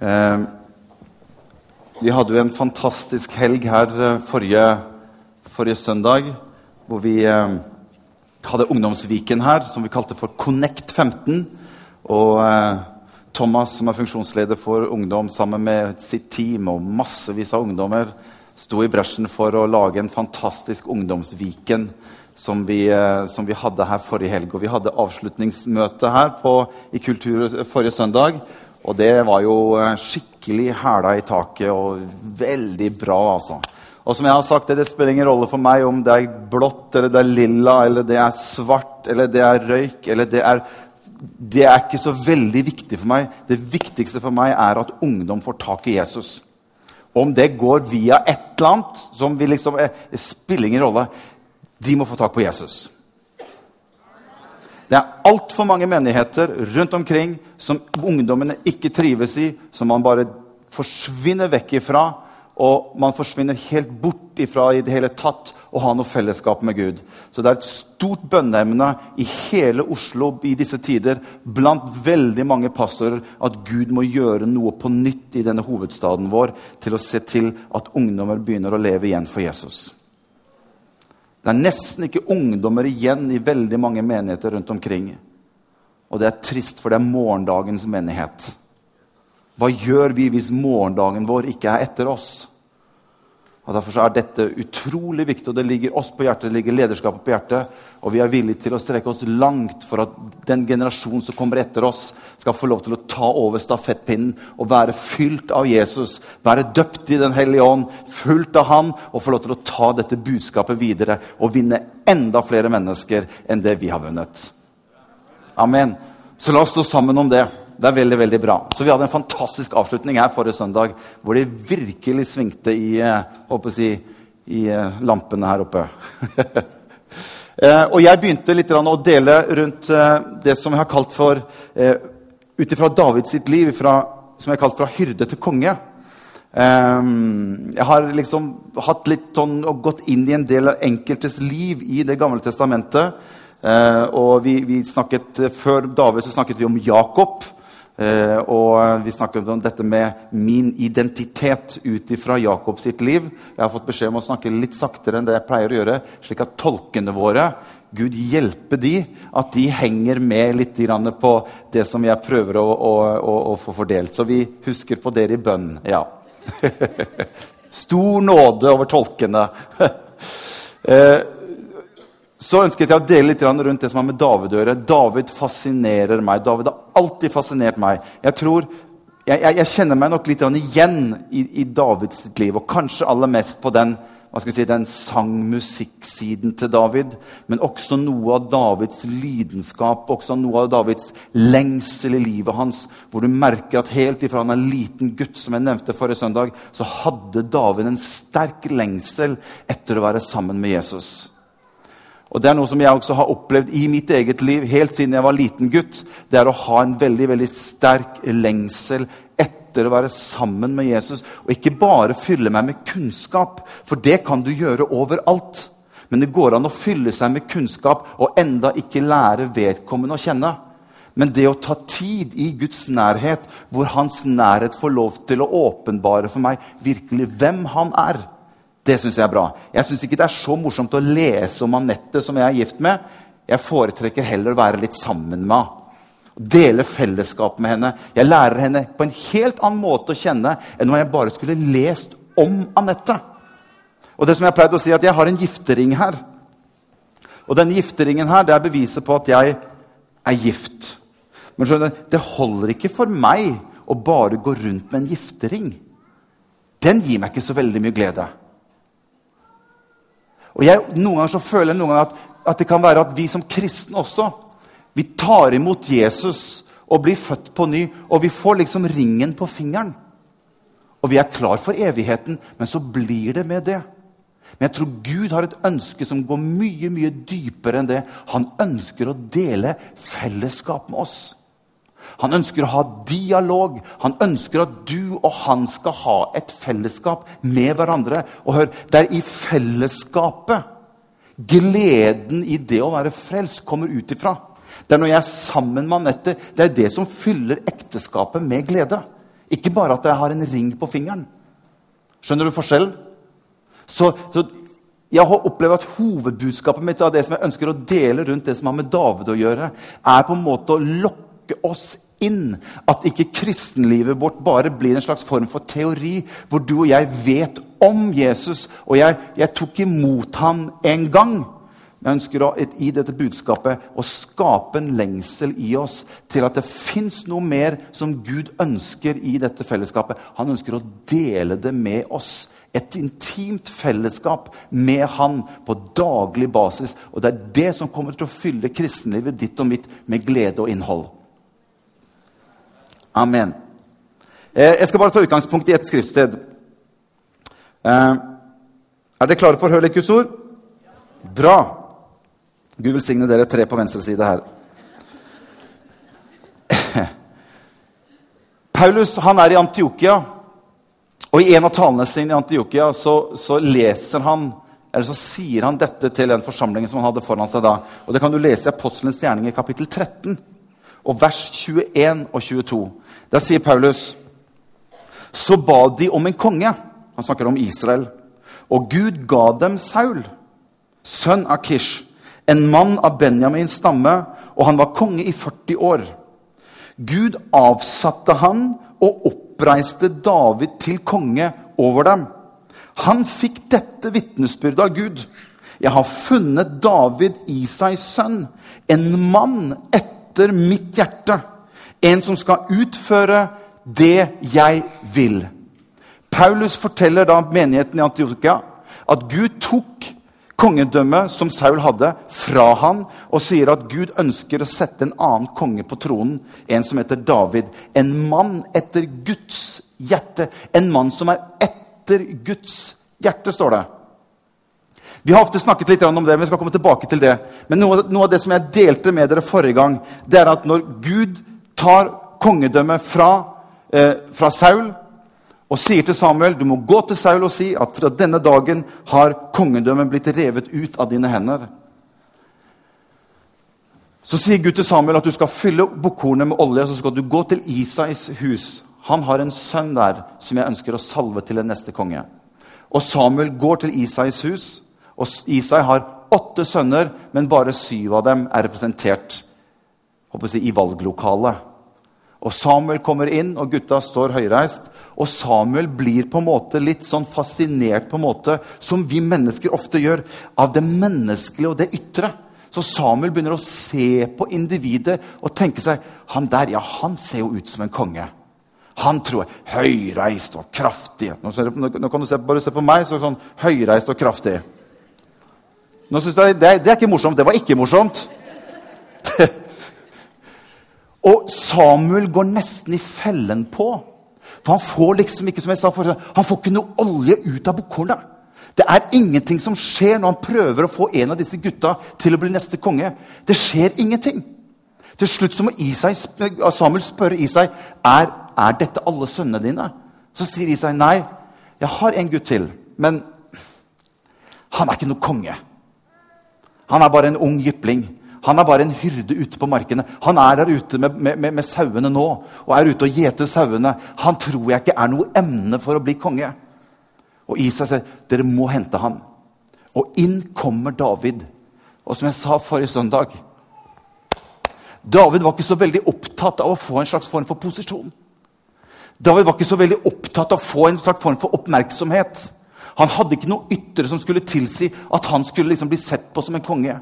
Eh, vi hadde jo en fantastisk helg her eh, forrige, forrige søndag, hvor vi eh, hadde Ungdomsviken her, som vi kalte for Connect 15. Og eh, Thomas, som er funksjonsleder for ungdom, sammen med sitt team og massevis av ungdommer, sto i bresjen for å lage en fantastisk Ungdomsviken som vi, eh, som vi hadde her forrige helg. Og vi hadde avslutningsmøte her på, i Kultur forrige søndag. Og det var jo eh, skikkelig hæla i taket og veldig bra, altså. Og som jeg har sagt, det, spiller ingen rolle for meg om det er blått, eller det er lilla, eller det er svart, eller det er røyk, eller det er Det er ikke så veldig viktig for meg. Det viktigste for meg er at ungdom får tak i Jesus. Om det går via et eller annet som vi liksom, eh, spiller ingen rolle. De må få tak på Jesus. Det er altfor mange menigheter rundt omkring som ungdommene ikke trives i, som man bare forsvinner vekk ifra. Og man forsvinner helt bort ifra i det hele tatt å ha noe fellesskap med Gud. Så det er et stort bønneemne i hele Oslo i disse tider blant veldig mange pastorer at Gud må gjøre noe på nytt i denne hovedstaden vår til å se til at ungdommer begynner å leve igjen for Jesus. Det er nesten ikke ungdommer igjen i veldig mange menigheter rundt omkring. Og det er trist, for det er morgendagens menighet. Hva gjør vi hvis morgendagen vår ikke er etter oss? Og Derfor er dette utrolig viktig, og det ligger oss på hjertet, det ligger lederskapet på hjertet. Og vi er villige til å strekke oss langt for at den generasjonen som kommer etter oss, skal få lov til å ta over stafettpinnen og være fylt av Jesus. Være døpt i Den hellige ånd, fullt av Han, og få lov til å ta dette budskapet videre og vinne enda flere mennesker enn det vi har vunnet. Amen. Så la oss stå sammen om det. Det er veldig veldig bra. Så Vi hadde en fantastisk avslutning her forrige søndag hvor det virkelig svingte i, eh, si, i eh, lampene her oppe. Eh, og Jeg begynte litt å dele rundt det som jeg har kalt for Ut ifra Davids sitt liv, fra, som jeg har kalt fra hyrde til konge. Jeg har liksom hatt litt sånn, og gått inn i en del av enkeltes liv i Det gamle testamentet. Og vi, vi snakket, Før David så snakket vi om Jakob. Eh, og vi snakket om dette med min identitet ut ifra Jakob sitt liv. Jeg har fått beskjed om å snakke litt saktere enn det jeg pleier å gjøre, slik at tolkene våre Gud hjelpe de, at de henger med litt på det som jeg prøver å, å, å, å få fordelt. Så vi husker på dere i bønn. Ja. Stor nåde over tolkene. eh, så ønsket jeg å dele litt rundt det som har med David å gjøre. David fascinerer meg. David har alltid fascinert meg. Jeg tror, jeg, jeg, jeg kjenner meg nok litt igjen i, i Davids liv, og kanskje aller mest på den hva skal vi si, den sang-musikksiden til David, men også noe av Davids lidenskap, også noe av Davids lengsel i livet hans, hvor du merker at helt ifra han er en liten gutt, som jeg nevnte forrige søndag, så hadde David en sterk lengsel etter å være sammen med Jesus. Og Det er noe som jeg også har opplevd i mitt eget liv helt siden jeg var liten gutt. Det er å ha en veldig veldig sterk lengsel etter å være sammen med Jesus. Og ikke bare fylle meg med kunnskap, for det kan du gjøre overalt. Men det går an å fylle seg med kunnskap og enda ikke lære vedkommende å kjenne. Men det å ta tid i Guds nærhet, hvor Hans nærhet får lov til å åpenbare for meg virkelig hvem Han er, det syns jeg er bra. Jeg syns ikke det er så morsomt å lese om Anette som jeg er gift med. Jeg foretrekker heller å være litt sammen med henne. Dele fellesskap med henne. Jeg lærer henne på en helt annen måte å kjenne enn om jeg bare skulle lest om Anette. Og det som Jeg pleide å si at jeg har en giftering her. Og denne gifteringen her, det er beviset på at jeg er gift. Men skjønner, det holder ikke for meg å bare gå rundt med en giftering. Den gir meg ikke så veldig mye glede. Og jeg, Noen ganger så føler jeg ganger at, at, det kan være at vi som kristne også vi tar imot Jesus og blir født på ny, og vi får liksom ringen på fingeren. Og vi er klar for evigheten, men så blir det med det. Men jeg tror Gud har et ønske som går mye mye dypere enn det. Han ønsker å dele fellesskap med oss. Han ønsker å ha dialog. Han ønsker at du og han skal ha et fellesskap med hverandre. Og hør, det er i fellesskapet gleden i det å være frelst kommer ut ifra. Det er når jeg er sammen med Anette, det er det som fyller ekteskapet med glede. Ikke bare at jeg har en ring på fingeren. Skjønner du forskjellen? Så, så jeg har opplevd at Hovedbudskapet mitt av det som jeg ønsker å dele rundt det som har med David å gjøre, er på en måte å lokke oss inn. At ikke kristenlivet vårt bare blir en slags form for teori, hvor du og jeg vet om Jesus, og jeg, jeg tok imot ham en gang. Jeg ønsker å, i dette budskapet å skape en lengsel i oss til at det fins noe mer som Gud ønsker i dette fellesskapet. Han ønsker å dele det med oss et intimt fellesskap med Han på daglig basis. Og det er det som kommer til å fylle kristenlivet ditt og mitt med glede og innhold. Amen. Eh, jeg skal bare ta utgangspunkt i ett skriftsted. Eh, er dere klare for å høre Guds ord? Bra. Gud velsigne dere tre på venstre side her. Paulus han er i Antiokia. Og I en av talene sine i Antiokia så, så, leser han, eller så sier han dette til den forsamlingen som han hadde foran seg da. Og Det kan du lese i Apostelens gjerning i kapittel 13, og vers 21 og 22. Der sier Paulus Så ba de om en konge. Han snakker om Israel. Og Gud ga dem Saul, sønn av Kish, en mann av Benjamins stamme, og han var konge i 40 år. Gud avsatte han og oppreiste David til konge over dem. Han fikk dette vitnesbyrdet av Gud. Jeg har funnet David, Isais sønn, en mann etter mitt hjerte. En som skal utføre det jeg vil. Paulus forteller da menigheten i Antiokia at Gud tok kongedømmet som Saul hadde, fra han, og sier at Gud ønsker å sette en annen konge på tronen, en som heter David. En mann etter Guds hjerte. En mann som er etter Guds hjerte, står det. Vi har ofte snakket litt om det, men vi skal komme tilbake til det. Men noe, noe av det som jeg delte med dere forrige gang, det er at når Gud tar kongedømmet fra, eh, fra Saul og sier til Samuel du må gå til Saul og si at fra denne dagen har kongedømmet blitt revet ut av dine hender. Så sier Gud til Samuel at du skal fylle bukkhornet med olje og så skal du gå til Isais hus. Han har en sønn der som jeg ønsker å salve til den neste konge. Og Samuel går til Isais hus. Og Isai har åtte sønner, men bare syv av dem er representert si, i valglokalet. Og Samuel kommer inn, og gutta står høyreist. Og Samuel blir på en måte litt sånn fascinert, på en måte, som vi mennesker ofte gjør, av det menneskelige og det ytre. Så Samuel begynner å se på individet og tenke seg han der, ja, han ser jo ut som en konge. Han tror jeg høyreist og kraftig. Nå, nå kan du se, bare se på meg, så er sånn høyreist og kraftig. Nå synes jeg, det, det er ikke morsomt. Det var ikke morsomt. Og Samuel går nesten i fellen på. For han får liksom ikke som jeg sa for, han får ikke noe olje ut av bukkhornet. Det er ingenting som skjer når han prøver å få en av disse gutta til å bli neste konge. Det skjer ingenting. Til slutt så må Isai, Samuel spørre Isai er, er dette alle sønnene dine. Så sier Isai nei, jeg har en gutt til, men han er ikke noe konge. Han er bare en ung jypling. Han er bare en hyrde ute på markene. Han er der ute med, med, med sauene nå og er ute og gjeter sauene. Han tror jeg ikke er noe emne for å bli konge. Og Isa sier dere må hente ham. Og inn kommer David. Og som jeg sa forrige søndag David var ikke så veldig opptatt av å få en slags form for posisjon. David var ikke så veldig opptatt av å få en slags form for oppmerksomhet. Han hadde ikke noe ytre som skulle tilsi at han skulle liksom bli sett på som en konge.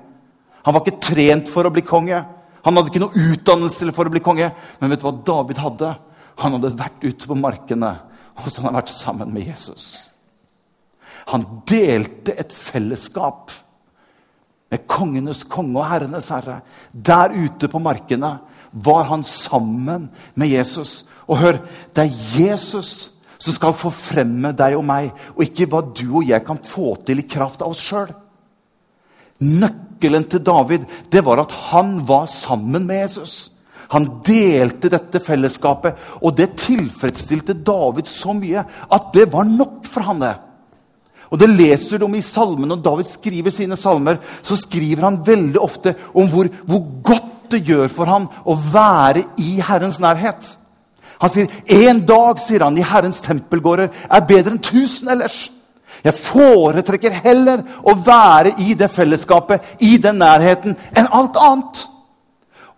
Han var ikke trent for å bli konge. Han hadde ikke noe utdannelse for å bli konge. Men vet du hva David hadde? Han hadde vært ute på markene, og så hadde vært sammen med Jesus. Han delte et fellesskap med kongenes konge og herrenes herre. Der ute på markene var han sammen med Jesus. Og hør, det er Jesus som skal forfremme deg og meg, og ikke hva du og jeg kan få til i kraft av oss sjøl. Nøkkelen til David det var at han var sammen med Jesus. Han delte dette fellesskapet, og det tilfredsstilte David så mye at det var nok for han det. Og Det leser du om i salmen. Når David skriver sine salmer, så skriver han veldig ofte om hvor, hvor godt det gjør for ham å være i Herrens nærhet. Han sier, 'En dag sier han, i Herrens tempelgårder er bedre enn tusen ellers.' Jeg foretrekker heller å være i det fellesskapet, i den nærheten, enn alt annet.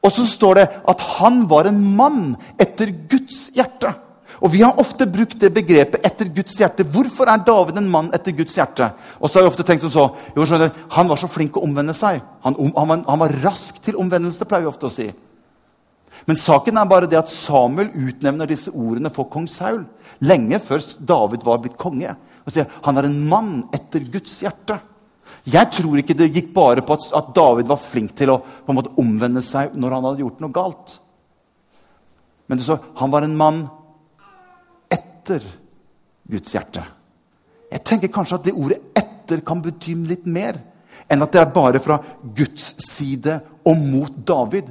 Og så står det at han var en mann etter Guds hjerte. Og Vi har ofte brukt det begrepet 'etter Guds hjerte'. Hvorfor er David en mann etter Guds hjerte? Og så har vi ofte tenkt som så, jo, skjønner, Han var så flink å omvende seg. Han, han, var, han var rask til omvendelse, pleier vi ofte å si. Men saken er bare det at Samuel utnevner disse ordene for kong Saul lenge før David var blitt konge. Og sier Han er en mann etter Guds hjerte. Jeg tror ikke det gikk bare på at, David var flink til å på en måte omvende seg når han hadde gjort noe galt. Men det så, han var en mann etter Guds hjerte. Jeg tenker kanskje at det ordet 'etter' kan bety litt mer enn at det er bare fra Guds side og mot David.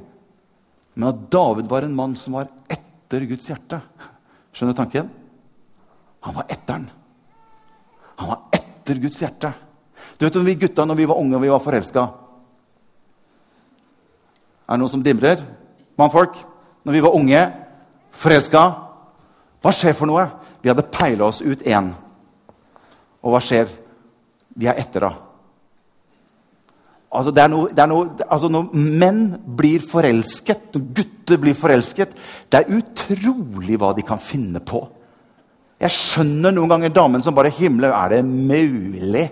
Men at David var en mann som var etter Guds hjerte. Skjønner du tanken? Han var etteren. Han var etter Guds hjerte. Du vet om Vi gutta når vi var unge og vi var forelska Er det noen som dimrer? Mannfolk? Når vi var unge, forelska Hva skjer for noe? Vi hadde peila oss ut én. Og hva skjer? Vi er etter henne. Altså, det er noe, det er noe, altså Når menn blir forelsket, når gutter blir forelsket Det er utrolig hva de kan finne på. Jeg skjønner noen ganger damen som bare himler. Er det mulig?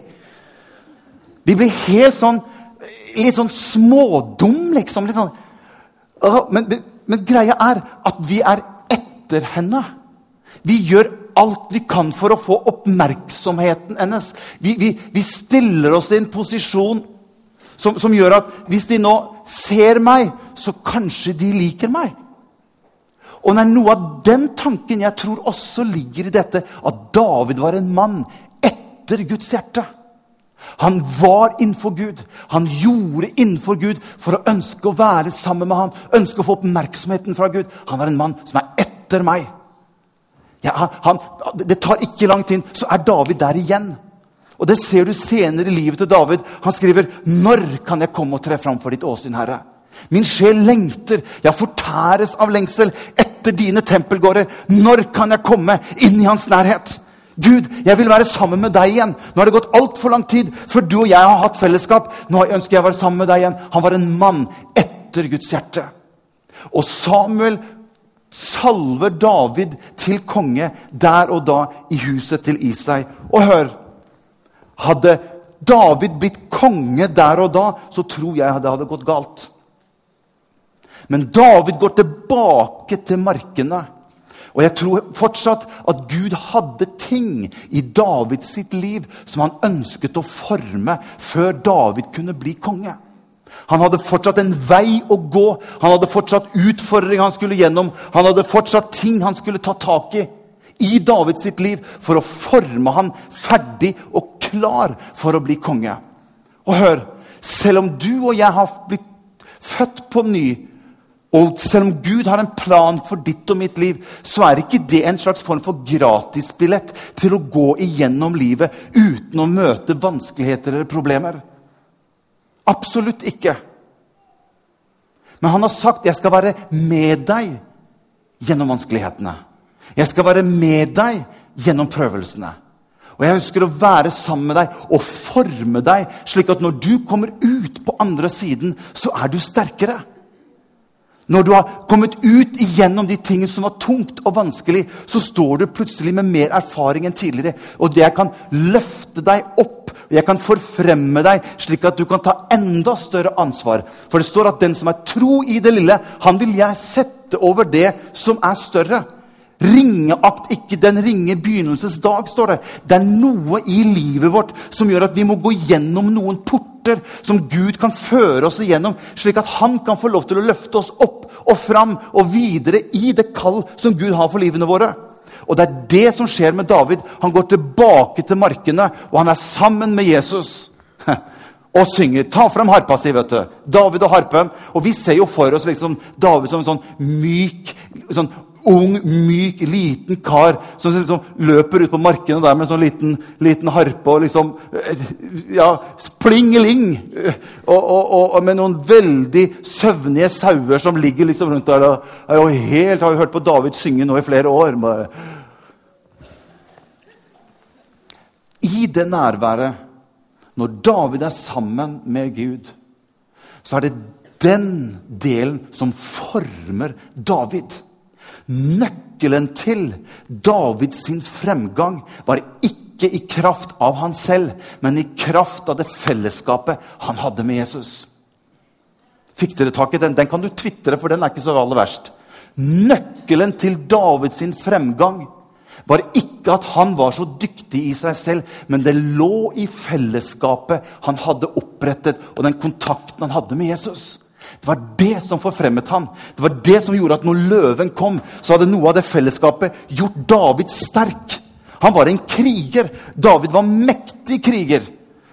Vi blir helt sånn Litt sånn smådum, liksom. Litt sånn, men, men greia er at vi er etter henne. Vi gjør alt vi kan for å få oppmerksomheten hennes. Vi, vi, vi stiller oss i en posisjon som, som, gjør at hvis de nå ser meg, så kanskje de liker meg. Og det er noe av den tanken jeg tror også ligger i dette, at David var en mann etter Guds hjerte. Han var innenfor Gud. Han gjorde innenfor Gud for å ønske å være sammen med han, ønske å få oppmerksomheten fra Gud. Han var en mann som er etter meg. Ja, han, det tar ikke lang tid, så er David der igjen. Og Det ser du senere i livet til David. Han skriver, 'Når kan jeg komme og tre fram for ditt åsyn, Herre?' Min sjel lengter, jeg fortæres av lengsel etter dine tempelgårder. Når kan jeg komme inn i hans nærhet? Gud, jeg vil være sammen med deg igjen. Nå har det gått altfor lang tid før du og jeg har hatt fellesskap. Nå ønsker jeg å være sammen med deg igjen. Han var en mann etter Guds hjerte. Og Samuel salver David til konge der og da i huset til Isai. Og hør Hadde David blitt konge der og da, så tror jeg det hadde gått galt. Men David går tilbake til markene. Og jeg tror fortsatt at Gud hadde ting i Davids sitt liv som han ønsket å forme før David kunne bli konge. Han hadde fortsatt en vei å gå, han hadde fortsatt utfordringer han skulle gjennom. Han hadde fortsatt ting han skulle ta tak i i Davids sitt liv for å forme han ferdig og klar for å bli konge. Og hør, selv om du og jeg har blitt født på ny, og selv om Gud har en plan for ditt og mitt liv, så er ikke det en slags form for gratisbillett til å gå igjennom livet uten å møte vanskeligheter eller problemer. Absolutt ikke. Men han har sagt 'jeg skal være med deg gjennom vanskelighetene'. Jeg skal være med deg gjennom prøvelsene. Og jeg ønsker å være sammen med deg og forme deg, slik at når du kommer ut på andre siden, så er du sterkere. Når du har kommet ut igjennom de tingene som var tungt og vanskelig, så står du plutselig med mer erfaring enn tidligere. Og det kan løfte deg opp, og jeg kan forfremme deg, slik at du kan ta enda større ansvar. For det står at den som er tro i det lille, han vil jeg sette over det som er større. Ringeakt ikke den ringe begynnelses dag, står det. Det er noe i livet vårt som gjør at vi må gå gjennom noen porter som Gud kan føre oss igjennom, slik at han kan få lov til å løfte oss opp og fram og videre i det kall som Gud har for livene våre. Og det er det som skjer med David. Han går tilbake til markene, og han er sammen med Jesus. Og synger. Ta fram harpa si, vet du. David og harpen. Og vi ser jo for oss liksom David som en sånn myk, sånn ung, myk, liten kar som liksom løper ut på markene der med en sånn liten, liten harpe og liksom Ja, plingeling! Og, og, og, med noen veldig søvnige sauer som ligger liksom rundt der. Og, jeg helt, har jo hørt på David synge nå i flere år. I det nærværet, når David er sammen med Gud, så er det den delen som former David. Nøkkelen til Davids fremgang var ikke i kraft av han selv, men i kraft av det fellesskapet han hadde med Jesus. Fikk dere tak i den? Den kan du tvitre, for den er ikke så aller verst. Nøkkelen til Davids fremgang var ikke at han var så dyktig i seg selv, men det lå i fellesskapet han hadde opprettet, og den kontakten han hadde med Jesus. Det var det som forfremmet ham. Det var det som gjorde at når løven kom, så hadde noe av det fellesskapet gjort David sterk. Han var en kriger. David var mektig kriger.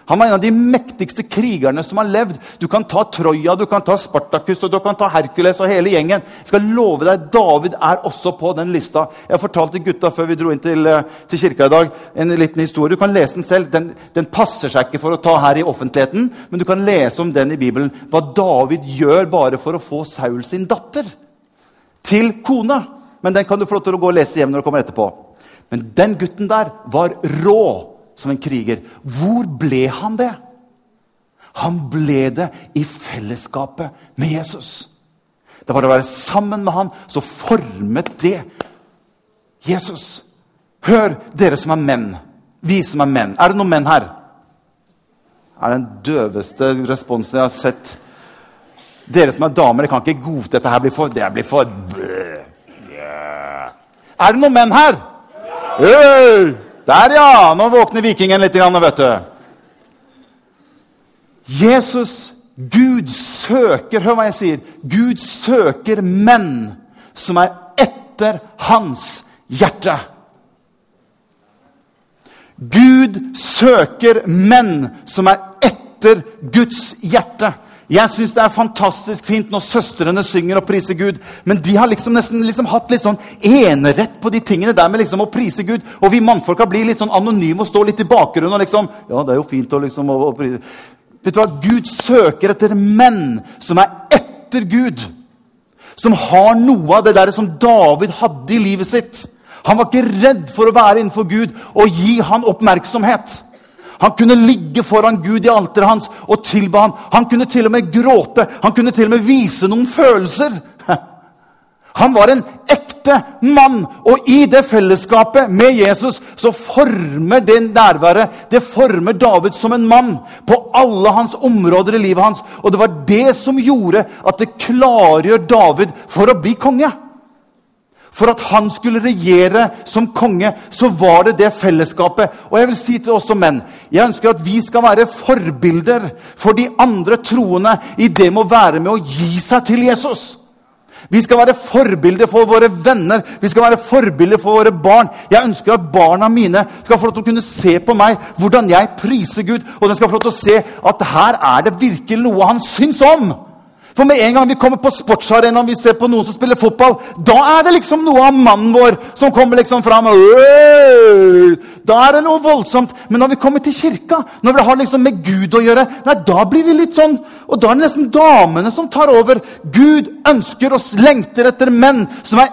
Han var en av de mektigste krigerne som har levd. Du kan ta Troja, du kan ta Spartacus og du kan ta Hercules og hele gjengen. Jeg skal love deg, David er også på den lista. Jeg fortalte gutta før vi dro inn til, eh, til kirka i dag, en liten historie. Du kan lese den selv. Den, den, passer seg ikke for å ta her i offentligheten, men du kan lese om den i Bibelen. Hva David gjør bare for å få Saul sin datter til kone. Men den kan du få lov til å gå og lese hjem når du kommer etterpå. Men den gutten der var rå som en kriger. Hvor ble han det? Han ble det i fellesskapet med Jesus. Det var å være sammen med han, så formet det Jesus. Hør, dere som er menn. Vi som er menn. Er det noen menn her? Det er den døveste responsen jeg har sett. Dere som er damer, kan ikke godta dette. her blir for, Det blir for yeah. Er det noen menn her? Hey! Der, ja! Nå våkner vikingen litt, vet du. Jesus, Gud søker Hør hva jeg sier. Gud søker menn som er etter hans hjerte. Gud søker menn som er etter Guds hjerte. Jeg syns det er fantastisk fint når søstrene synger og priser Gud, men de har liksom nesten liksom hatt litt sånn enerett på de tingene der med liksom å prise Gud. Og vi mannfolka blir litt sånn anonyme og står litt i bakgrunnen. og liksom, ja, det er jo fint å liksom å, å prise. Vet du hva? Gud søker etter menn som er etter Gud. Som har noe av det der som David hadde i livet sitt. Han var ikke redd for å være innenfor Gud og gi han oppmerksomhet. Han kunne ligge foran Gud i alteret hans og tilbe ham. Han kunne til og med gråte. Han kunne til og med vise noen følelser. Han var en ekte mann, og i det fellesskapet med Jesus så former det nærværet Det former David som en mann på alle hans områder i livet hans. Og det var det som gjorde at det klargjør David for å bli konge. For at han skulle regjere som konge, så var det det fellesskapet. Og jeg vil si til oss som menn jeg ønsker at vi skal være forbilder for de andre troende i det med å være med å gi seg til Jesus. Vi skal være forbilder for våre venner, vi skal være forbilder for våre barn. Jeg ønsker at barna mine skal få lov til å kunne se på meg hvordan jeg priser Gud, og de skal få lov til å se at her er det virkelig noe han syns om. For med en gang vi kommer på sportsarenaen vi ser på noen som spiller fotball, da er det liksom noe av mannen vår som kommer liksom fram. Da er det noe voldsomt. Men når vi kommer til kirka, når vi har liksom med Gud å gjøre, nei, da blir vi litt sånn Og da er det nesten damene som tar over. Gud ønsker og lengter etter menn som er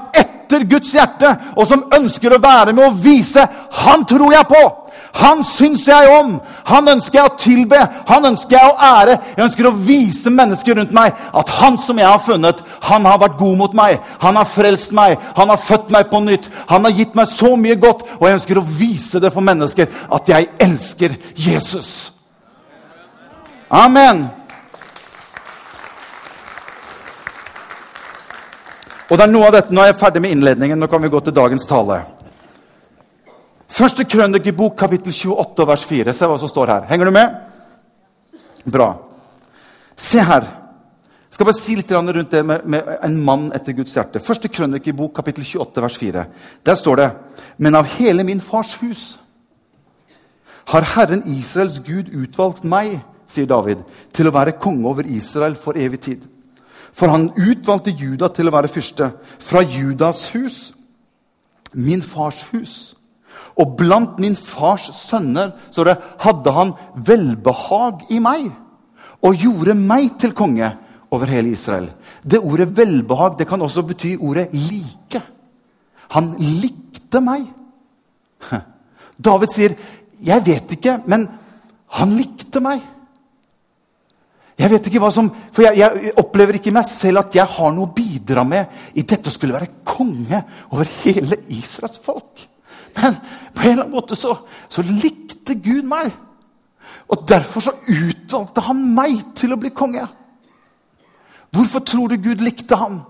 etter Guds hjerte, og som ønsker å være med og vise 'Han tror jeg på'. Han syns jeg om! Han ønsker jeg å tilbe, han ønsker jeg å ære. Jeg ønsker å vise mennesker rundt meg at han som jeg har funnet, han har vært god mot meg. Han har frelst meg, han har født meg på nytt. Han har gitt meg så mye godt, og jeg ønsker å vise det for mennesker at jeg elsker Jesus. Amen. Og det er noe av dette, Nå er jeg ferdig med innledningen. Nå kan vi gå til dagens tale. Første krønikebok, kapittel 28, vers 4. Se hva som står her. Henger du med? Bra. Se her. Jeg skal bare si litt rundt det med, med en mann etter Guds hjerte. Første krønikebok, kapittel 28, vers 4. Der står det Men av hele min fars hus har Herren Israels Gud utvalgt meg, sier David, til å være konge over Israel for evig tid. For han utvalgte Juda til å være fyrste. Fra Judas hus, min fars hus. Og blant min fars sønner så det, hadde han velbehag i meg og gjorde meg til konge over hele Israel. Det ordet 'velbehag' det kan også bety ordet 'like'. Han likte meg. David sier, 'Jeg vet ikke, men han likte meg'. Jeg vet ikke hva som, for jeg, jeg, opplever ikke meg selv at jeg har noe å bidra med i dette å skulle være konge over hele Israels folk. Men på en eller annen måte så, så likte Gud meg. Og derfor så utvalgte han meg til å bli konge. Hvorfor tror du Gud likte ham?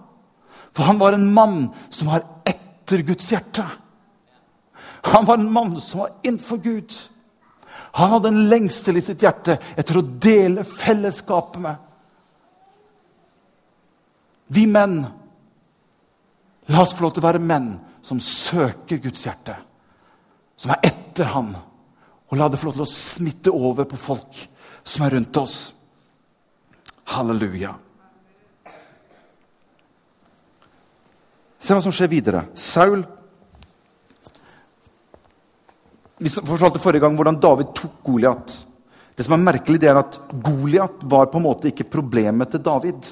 For han var en mann som var etter Guds hjerte. Han var en mann som var innenfor Gud. Han hadde en lengsel i sitt hjerte etter å dele fellesskapet med. Vi menn, la oss få lov til å være menn som søker Guds hjerte. Som er etter Han. Og la det få lov til å smitte over på folk som er rundt oss. Halleluja. Se hva som skjer videre. Saul Vi fortalte forrige gang hvordan David tok Goliat. Det som er merkelig, det er at Goliat var på en måte ikke problemet til David.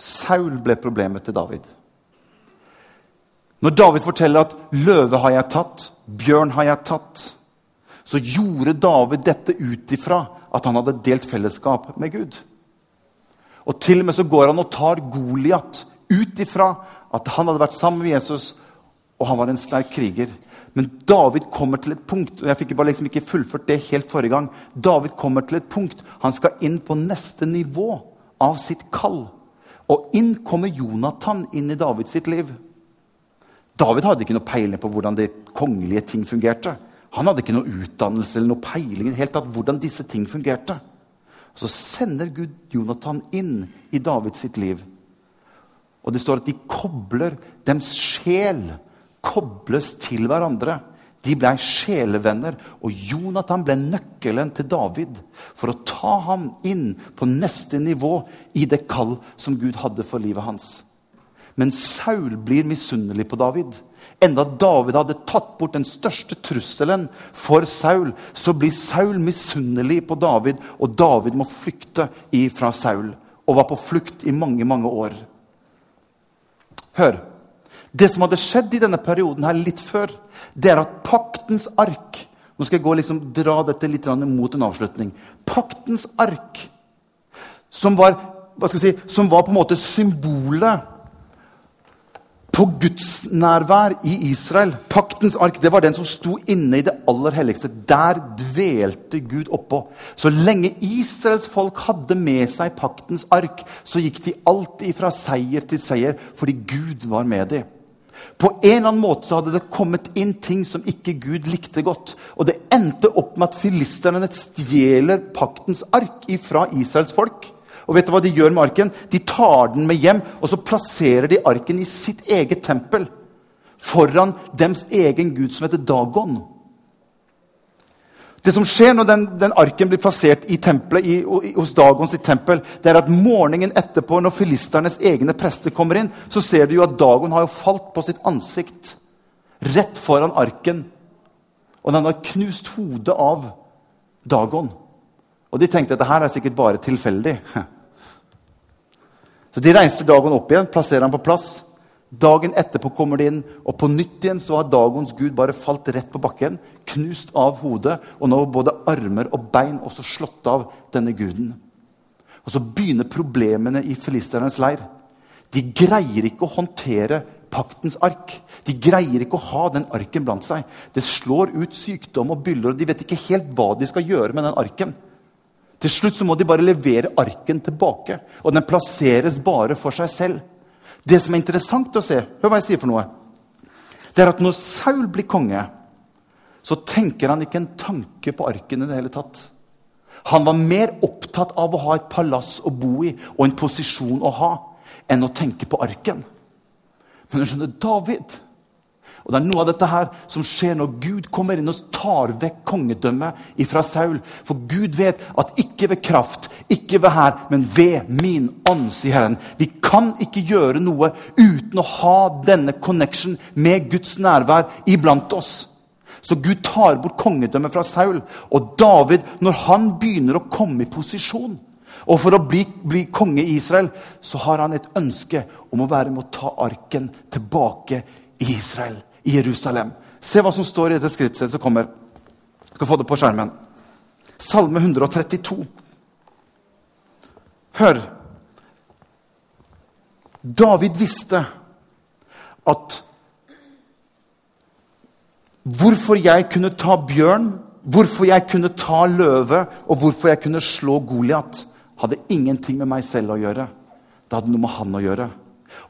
Saul ble problemet til David. Når David forteller at 'løve har jeg tatt, bjørn har jeg tatt', så gjorde David dette ut ifra at han hadde delt fellesskap med Gud. Og til og med så går han og tar Goliat ut ifra at han hadde vært sammen med Jesus, og han var en sterk kriger. Men David kommer til et punkt og jeg fikk bare liksom ikke fullført det helt forrige gang, David kommer til et punkt, Han skal inn på neste nivå av sitt kall. Og inn kommer Jonathan inn i Davids sitt liv. David hadde ikke noe peiling på hvordan de kongelige ting fungerte. Han hadde ikke noe utdannelse eller noe peiling helt tatt hvordan disse ting fungerte. Så sender Gud Jonathan inn i Davids sitt liv. Og det står at de kobler dems sjel kobles til hverandre. De ble sjelevenner, og Jonathan ble nøkkelen til David for å ta ham inn på neste nivå i det kall som Gud hadde for livet hans. Men Saul blir misunnelig på David. Enda David hadde tatt bort den største trusselen for Saul, så blir Saul misunnelig på David, og David må flykte fra Saul. Og var på flukt i mange, mange år. Hør. Det som hadde skjedd i denne perioden her litt før, det er at paktens ark Nå skal jeg gå liksom, dra dette litt mot en avslutning. Paktens ark, som var, si, som var på en måte symbolet på Guds nærvær i Israel. Paktens ark det var den som sto inne i det aller helligste. Der dvelte Gud oppå. Så lenge Israels folk hadde med seg paktens ark, så gikk de alltid fra seier til seier fordi Gud var med dem. På en eller annen måte så hadde det kommet inn ting som ikke Gud likte godt. Og det endte opp med at filisterne stjeler paktens ark fra Israels folk. Og vet du hva de gjør med arken? De tar den med hjem, og så plasserer de arken i sitt eget tempel. Foran dems egen gud som heter Dagon. Det som skjer når den, den arken blir plassert i tempelet, i, hos Dagons i tempel, det er at morgenen etterpå, når filisternes egne prester kommer inn, så ser du jo at Dagon har jo falt på sitt ansikt rett foran arken. Og den har knust hodet av Dagon. Og de tenkte at dette her er sikkert bare tilfeldig. Så de reiser Dagon opp igjen, plasserer han på plass. Dagen etterpå kommer de inn, og på nytt igjen så har Dagons gud bare falt rett på bakken. Knust av hodet, og nå både armer og bein også slått av denne guden. Og Så begynner problemene i filisternes leir. De greier ikke å håndtere paktens ark. De greier ikke å ha den arken blant seg. Det slår ut sykdom og byller, og de vet ikke helt hva de skal gjøre med den arken. Til slutt så må de bare levere arken tilbake, og den plasseres bare for seg selv. Det som er interessant å se, hør hva jeg sier for noe, det er at når Saul blir konge, så tenker han ikke en tanke på arken i det hele tatt. Han var mer opptatt av å ha et palass å bo i og en posisjon å ha, enn å tenke på arken. Men du skjønner, David Og Det er noe av dette her som skjer når Gud kommer inn og tar vekk kongedømmet ifra Saul. For Gud vet at ikke ved kraft, ikke ved hær, men ved min ånd, sier Herren. Vi kan ikke gjøre noe uten å ha denne connection med Guds nærvær iblant oss. Så Gud tar bort kongedømmet fra Saul. Og David, når han begynner å komme i posisjon og for å bli, bli konge i Israel, så har han et ønske om å være med å ta arken tilbake i Israel i Jerusalem. Se hva som står i dette skriftstedet som kommer. Du skal få det på skjermen. Salme 132. Hør. David visste at Hvorfor jeg kunne ta bjørn, hvorfor jeg kunne ta løve, og hvorfor jeg kunne slå Goliat, hadde ingenting med meg selv å gjøre. Det hadde noe med han å gjøre.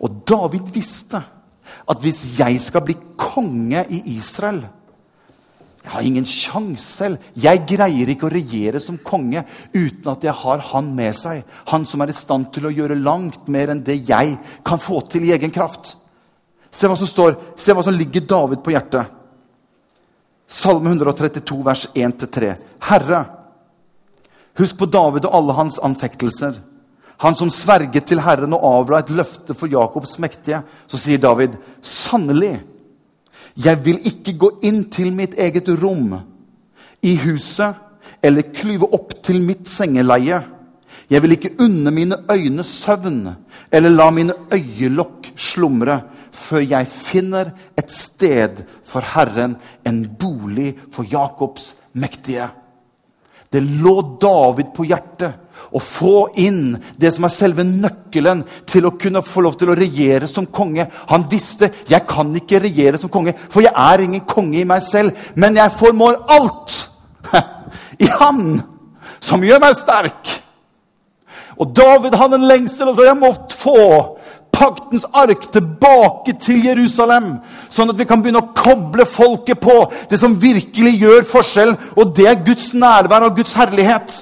Og David visste at hvis jeg skal bli konge i Israel Jeg har ingen sjanse selv. Jeg greier ikke å regjere som konge uten at jeg har han med seg. Han som er i stand til å gjøre langt mer enn det jeg kan få til i egen kraft. Se hva som står, se hva som ligger David på hjertet. Salme 132, vers 1-3. Herre, husk på David og alle hans anfektelser han som sverget til Herren og avla et løfte for Jakobs mektige, så sier David, sannelig, jeg vil ikke gå inn til mitt eget rom i huset eller klyve opp til mitt sengeleie. Jeg vil ikke unne mine øyne søvn eller la mine øyelokk slumre før jeg finner et sted for Herren, en bolig for Jakobs mektige. Det lå David på hjertet å få inn det som er selve nøkkelen til å kunne få lov til å regjere som konge. Han visste jeg kan ikke regjere som konge, for jeg er ingen konge i meg selv. Men jeg formår alt i Han som gjør meg sterk. Og David hadde en lengsel og sa jeg må få paktens ark tilbake til Jerusalem. Sånn at vi kan begynne å koble folket på det som virkelig gjør forskjell. Og det er Guds nærvær og Guds herlighet.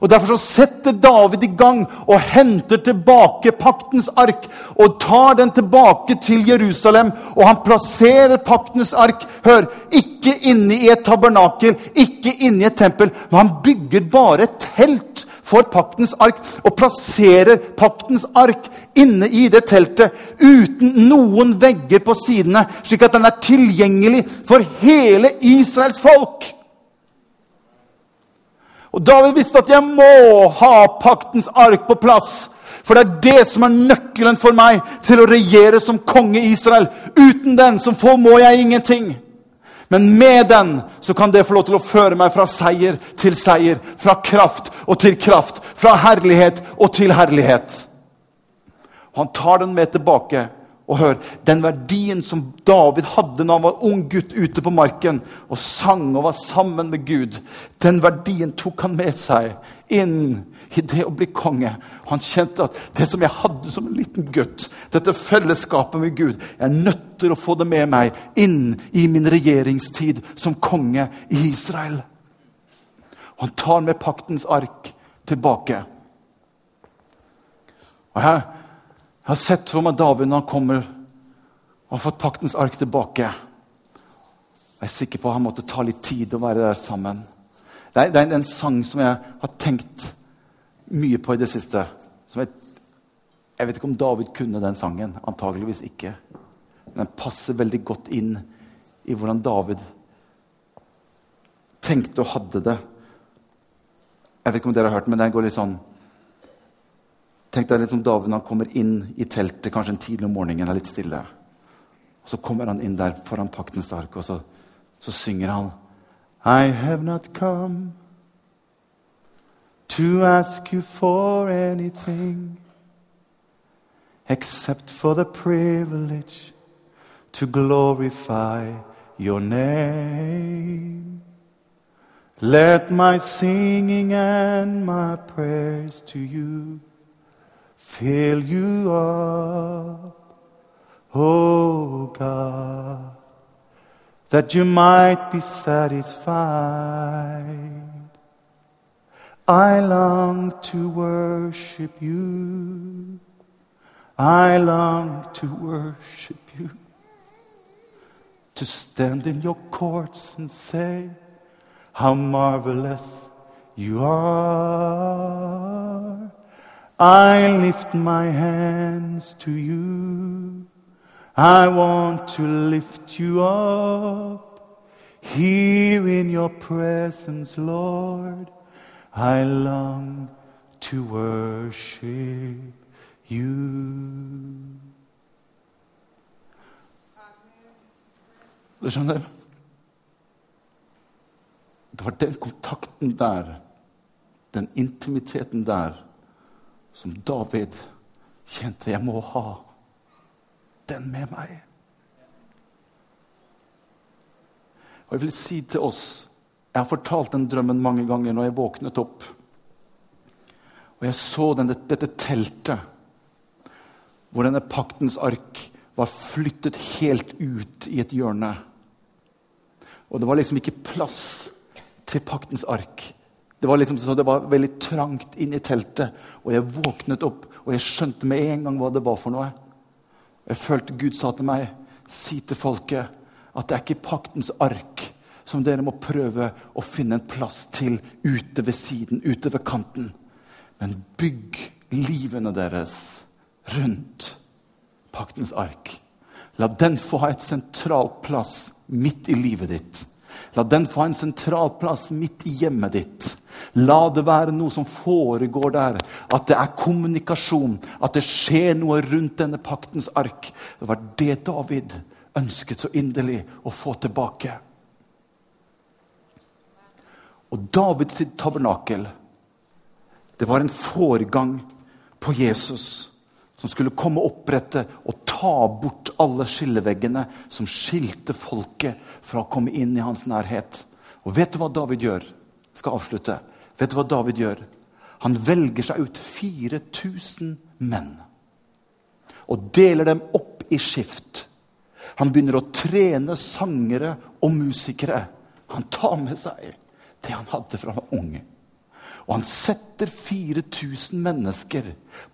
Og Derfor så setter David i gang og henter tilbake paktens ark. Og tar den tilbake til Jerusalem, og han plasserer paktens ark hør, ikke inne i et tabernakel, ikke inne i et tempel, men han bygger bare et telt for paktens ark og plasserer paktens ark inne i det teltet uten noen vegger på sidene, slik at den er tilgjengelig for hele Israels folk. Og David visste at jeg må ha paktens ark på plass. For det er det som er nøkkelen for meg til å regjere som konge i Israel. Uten den så må jeg ingenting. Men med den så kan det få lov til å føre meg fra seier til seier. Fra kraft og til kraft. Fra herlighet og til herlighet. Og han tar den med tilbake og hør, Den verdien som David hadde når han var ung gutt ute på marken og sang og var sammen med Gud, den verdien tok han med seg inn i det å bli konge. Han kjente at det som jeg hadde som en liten gutt, dette fellesskapet med Gud Jeg er nødt til å få det med meg inn i min regjeringstid som konge i Israel. Han tar med paktens ark tilbake. Og her jeg har sett for meg David når han kommer og har fått paktens ark tilbake. Jeg er sikker på at han måtte ta litt tid å være der sammen. Det er, det er en sang som jeg har tenkt mye på i det siste. Jeg, jeg, vet ikke om David kunne den sangen. Antageligvis ikke. Men den passer veldig godt inn i hvordan David tenkte og hadde det. Jeg vet ikke om dere har hørt men den går litt sånn Tenk deg litt som David når han kommer inn i teltet kanskje en tidlig om morgenen. er litt stille. Og Så kommer han inn der foran paktens ark, og så, så synger han I have not come to ask you for anything except for the privilege to glorify your name. Let my singing and my prayers to you fill you up, oh God, that you might be satisfied. I long to worship you. I long to worship you. to stand in your courts and say, How marvelous you are. I lift my hands to you. I want to lift you up. Here in your presence, Lord, I long to worship you. Du skjønner? Det var den kontakten der, den intimiteten der, som David kjente jeg må ha den med meg. Og jeg vil si til oss Jeg har fortalt den drømmen mange ganger når jeg våknet opp. Og jeg så denne, dette teltet, hvor denne paktens ark var flyttet helt ut i et hjørne. Og det var liksom ikke plass til paktens ark. Det var liksom så det var veldig trangt inn i teltet. Og jeg våknet opp, og jeg skjønte med en gang hva det var for noe. Jeg følte Gud sa til meg, si til folket at det er ikke paktens ark som dere må prøve å finne en plass til ute ved siden, ute ved kanten. Men bygg livene deres rundt paktens ark. La den få ha et sentral plass midt i livet ditt. La den få ha en sentral plass midt i hjemmet ditt. La det være noe som foregår der. At det er kommunikasjon. At det skjer noe rundt denne paktens ark. Det var det David ønsket så inderlig å få tilbake. Og Davids tabernakel, det var en foregang på Jesus som skulle komme og opprette og ta bort alle skilleveggene som skilte folket fra å komme inn i hans nærhet. Og vet du hva David gjør? Jeg skal avslutte. Vet du hva David gjør? Han velger seg ut 4000 menn og deler dem opp i skift. Han begynner å trene sangere og musikere. Han tar med seg det han hadde fra han var unge. Og han setter 4000 mennesker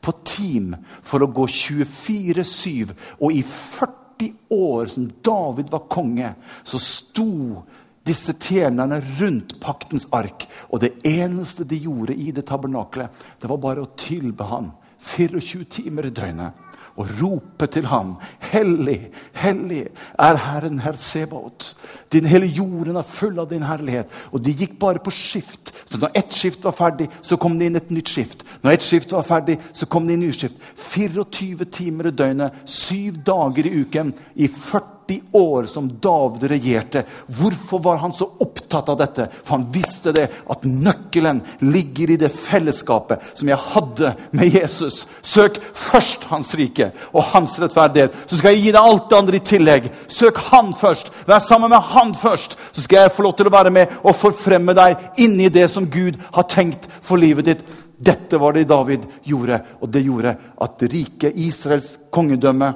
på team for å gå 24-7. Og i 40 år som David var konge, så sto disse tjenerne rundt paktens ark. Og det eneste de gjorde i det tabernaklet, det var bare å tilbe ham 24 timer i døgnet og rope til ham. Hellig, hellig er Herren Herr Sebaot. Din hele jorden er full av din herlighet. Og de gikk bare på skift. Så når ett skift var ferdig, så kom det inn et nytt skift. Når ett skift var ferdig, så kom det inn nyskift. nytt 24 timer i døgnet, syv dager i uken i 40 år som David regjerte. Hvorfor var han så opptatt av dette? For han visste det, at nøkkelen ligger i det fellesskapet som jeg hadde med Jesus. Søk først Hans rike og Hans rettferdighet, så skal jeg gi deg alt det andre i tillegg. Søk Han først. Vær sammen med Han først, så skal jeg få lov til å være med og forfremme deg inni det som Gud har tenkt for livet ditt. Dette var det David gjorde, og det gjorde at riket, Israels kongedømme,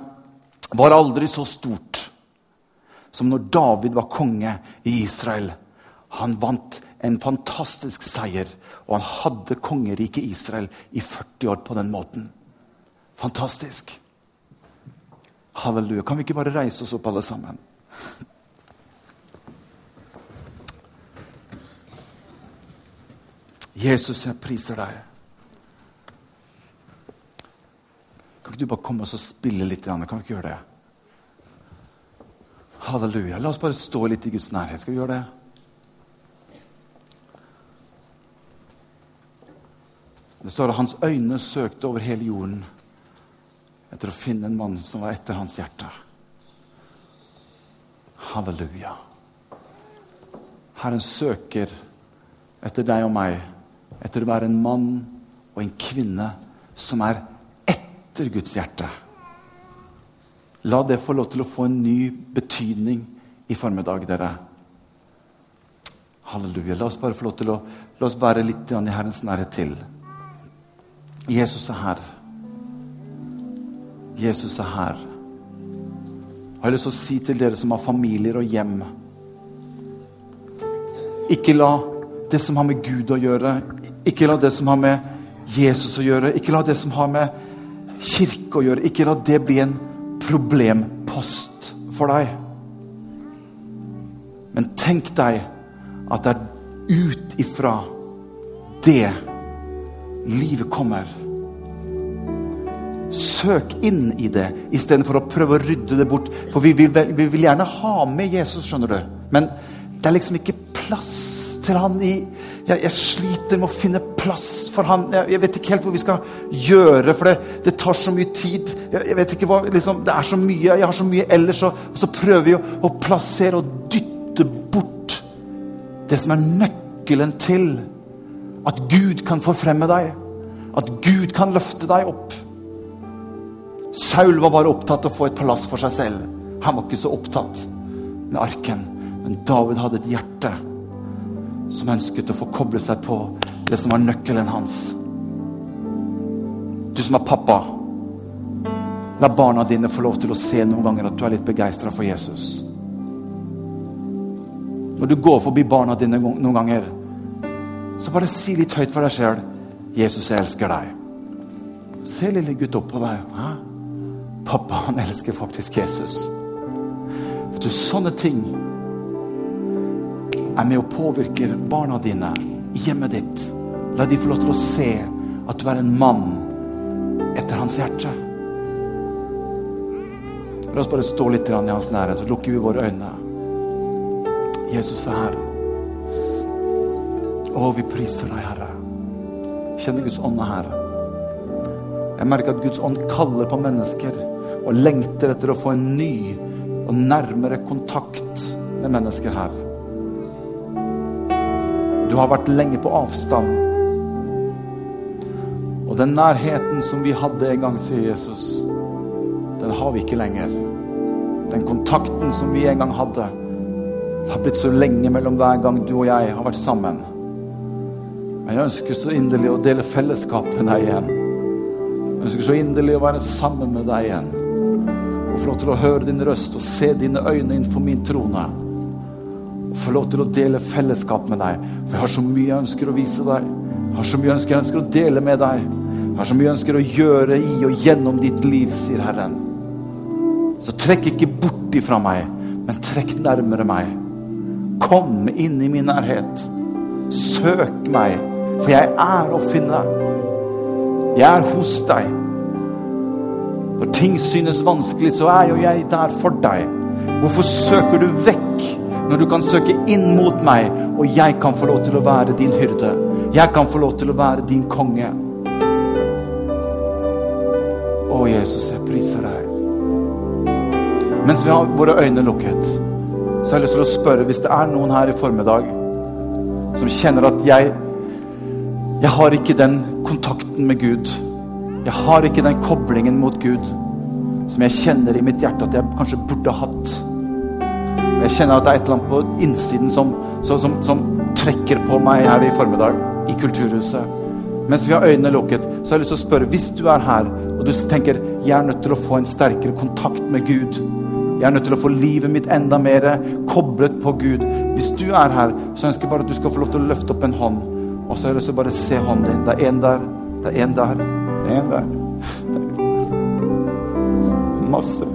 var aldri så stort som når David var konge i Israel. Han vant en fantastisk seier, og han hadde kongeriket Israel i 40 år på den måten. Fantastisk. Halleluja. Kan vi ikke bare reise oss opp, alle sammen? Jesus, jeg priser deg. Kan ikke du bare komme og spille litt? Kan vi ikke gjøre det? Halleluja. La oss bare stå litt i Guds nærhet. Skal vi gjøre det? Det står at hans øyne søkte over hele jorden etter å finne en mann som var etter hans hjerte. Halleluja. Herren søker etter deg og meg, etter å være en mann og en kvinne som er etter Guds hjerte. La det få lov til å få en ny betydning i formiddag, dere. Halleluja. La oss bare få lov til å la oss være litt i Herrens nærhet til. Jesus er her. Jesus er her. Jeg har lyst til å si til dere som har familier og hjem Ikke la det som har med Gud å gjøre, ikke la det som har med Jesus å gjøre, ikke la det som har med kirke å gjøre, ikke la det bli en problempost for deg. Men tenk deg at det er ut ifra det livet kommer. Søk inn i det istedenfor å prøve å rydde det bort. For vi vil, vi vil, gjerne ha med Jesus, skjønner du. Men det er liksom ikke plass til han i jeg, jeg sliter med å finne plass for han. Jeg, jeg, vet ikke helt hvor vi skal gjøre, for det, det tar så mye tid. Jeg, jeg vet ikke hva, liksom, Det er så mye, jeg har så mye ellers, og, og så prøver vi å, å plassere og dytte bort det som er nøkkelen til at Gud kan forfremme deg. At Gud kan løfte deg opp. Saul var bare opptatt av å få et palass for seg selv. Han var ikke så opptatt med arken. Men David hadde et hjerte som ønsket å få koble seg på det som var nøkkelen hans. Du som er pappa, la barna dine få lov til å se noen ganger at du er litt begeistra for Jesus. Når du går forbi barna dine noen ganger, så bare si litt høyt for deg sjøl 'Jesus, jeg elsker deg'. Se lille gutt opp på deg. Hæ? Pappa han elsker faktisk Jesus. Vet du, Sånne ting er med og påvirker barna dine i hjemmet ditt. La de få lov til å se at du er en mann etter hans hjerte. La oss bare stå litt i hans nærhet, så lukker vi våre øyne. Jesus er her. Å, vi priser deg, Herre. Kjenner Guds ånd er her. Jeg merker at Guds ånd kaller på mennesker og lengter etter å få en ny og nærmere kontakt med mennesker her. Du har vært lenge på avstand. Og den nærheten som vi hadde en gang, sier Jesus, den har vi ikke lenger. Den kontakten som vi en gang hadde, det har blitt så lenge mellom hver gang du og jeg har vært sammen. Men jeg ønsker så inderlig å dele fellesskap med deg igjen. Jeg ønsker så inderlig å være sammen med deg igjen og få lov til å høre din røst og se dine øyne innenfor min trone. Og få lov til å dele fellesskap med deg. For jeg har så mye jeg ønsker å vise deg. Jeg har så mye jeg ønsker, jeg ønsker å dele med deg. Jeg har så mye jeg ønsker å gjøre i og gjennom ditt liv, sier Herren. Så trekk ikke bort ifra meg, men trekk nærmere meg. Kom inn i min nærhet. Søk meg, for jeg er å finne. Jeg er hos deg. Når ting synes vanskelig, så er jo jeg der for deg. Hvorfor søker du vekk når du kan søke inn mot meg, og jeg kan få lov til å være din hyrde? Jeg kan få lov til å være din konge. Å, Jesus, jeg priser deg. Mens vi har våre øyne lukket, så har jeg lyst til å spørre hvis det er noen her i formiddag som kjenner at jeg jeg har ikke den kontakten med Gud. Jeg har ikke den koblingen mot Gud som jeg kjenner i mitt hjerte at jeg kanskje burde hatt. Jeg kjenner at det er et eller annet på innsiden som, som, som, som trekker på meg her i formiddag i Kulturhuset. Mens vi har øynene lukket, så har jeg lyst til å spørre hvis du er her og du tenker jeg er nødt til å få en sterkere kontakt med Gud. Jeg er nødt til å få livet mitt enda mer koblet på Gud. Hvis du er her, så ønsker jeg bare at du skal få lov til å løfte opp en hånd. Og så har jeg lyst til å bare se hånden din. Det er en der, det er en der. det er En der. Masse.